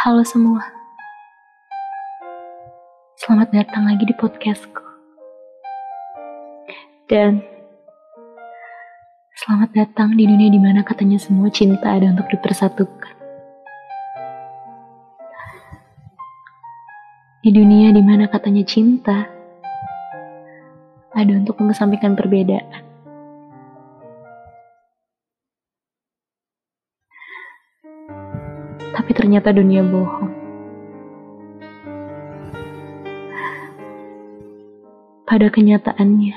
Halo semua. Selamat datang lagi di podcastku. Dan selamat datang di dunia di mana katanya semua cinta ada untuk dipersatukan. Di dunia di mana katanya cinta ada untuk mengesampingkan perbedaan. Ternyata dunia bohong. Pada kenyataannya,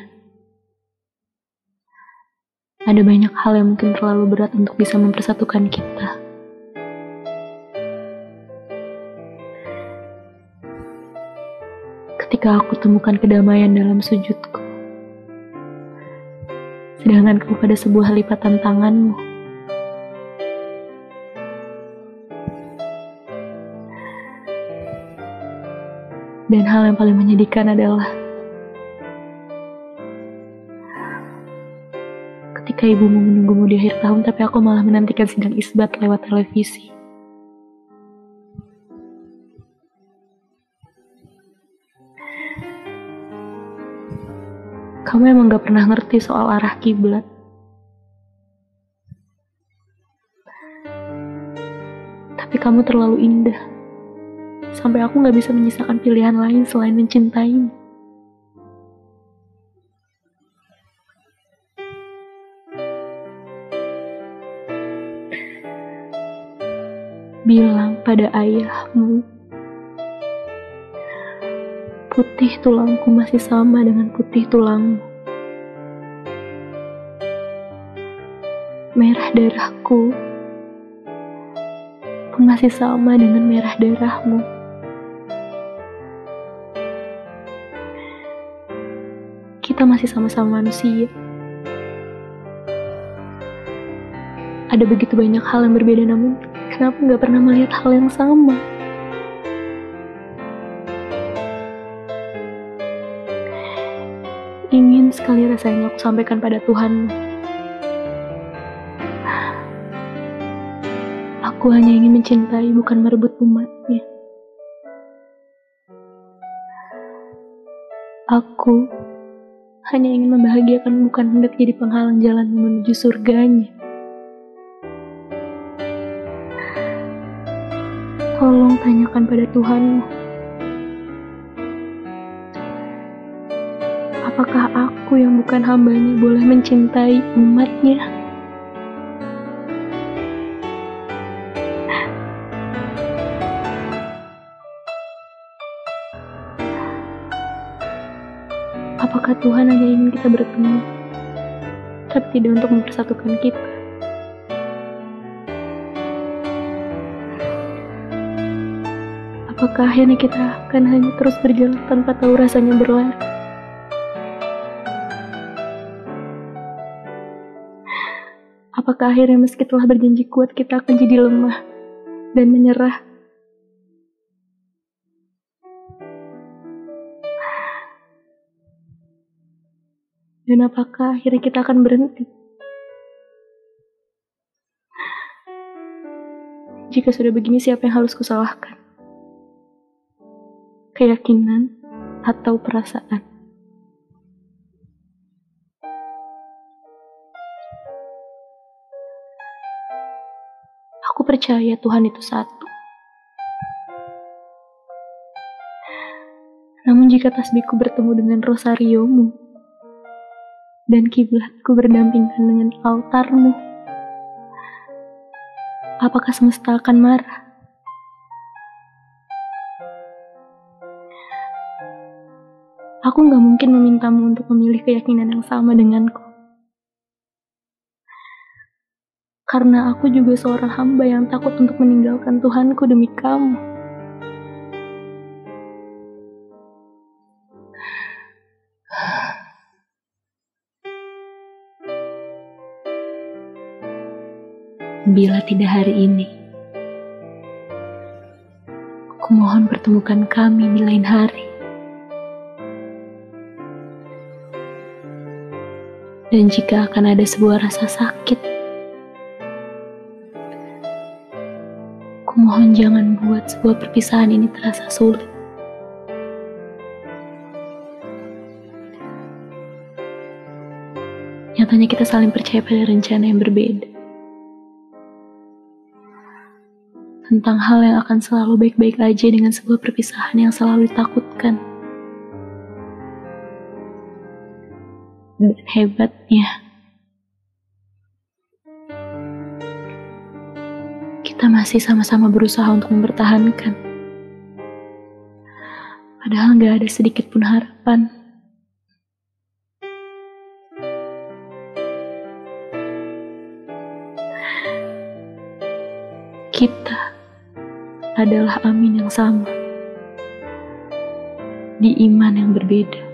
ada banyak hal yang mungkin terlalu berat untuk bisa mempersatukan kita. Ketika aku temukan kedamaian dalam sujudku, sedangkan kau pada sebuah lipatan tanganmu. Dan hal yang paling menyedihkan adalah ketika ibumu menunggumu di akhir tahun tapi aku malah menantikan sidang isbat lewat televisi. Kamu emang gak pernah ngerti soal arah kiblat. Tapi kamu terlalu indah sampai aku gak bisa menyisakan pilihan lain selain mencintaimu. Bilang pada ayahmu, putih tulangku masih sama dengan putih tulangmu. Merah darahku masih sama dengan merah darahmu. Kita masih sama-sama manusia. Ada begitu banyak hal yang berbeda namun kenapa nggak pernah melihat hal yang sama? Ingin sekali rasanya aku sampaikan pada Tuhan. Aku hanya ingin mencintai bukan merebut umatnya. Aku hanya ingin membahagiakan bukan hendak jadi penghalang jalan menuju surganya. Tolong tanyakan pada Tuhanmu. Apakah aku yang bukan hambanya boleh mencintai umatnya? Apakah Tuhan hanya ingin kita bertemu, tapi tidak untuk mempersatukan kita? Apakah akhirnya kita akan hanya terus berjalan tanpa tahu rasanya berlari? Apakah akhirnya meski telah berjanji kuat kita akan jadi lemah dan menyerah? Dan apakah akhirnya kita akan berhenti? Jika sudah begini, siapa yang harus kusalahkan? Keyakinan atau perasaan? Aku percaya Tuhan itu satu. Namun jika tasbihku bertemu dengan rosariomu, dan kiblatku berdampingan dengan altarmu. Apakah semesta akan marah? Aku gak mungkin memintamu untuk memilih keyakinan yang sama denganku. Karena aku juga seorang hamba yang takut untuk meninggalkan Tuhanku demi kamu. Bila tidak hari ini. Aku mohon pertemukan kami di lain hari. Dan jika akan ada sebuah rasa sakit, aku Mohon jangan buat sebuah perpisahan ini terasa sulit. Nyatanya kita saling percaya pada rencana yang berbeda. Tentang hal yang akan selalu baik-baik aja dengan sebuah perpisahan yang selalu ditakutkan. Dan hebatnya, kita masih sama-sama berusaha untuk mempertahankan. Padahal gak ada sedikit pun harapan. Kita adalah amin yang sama. Di iman yang berbeda.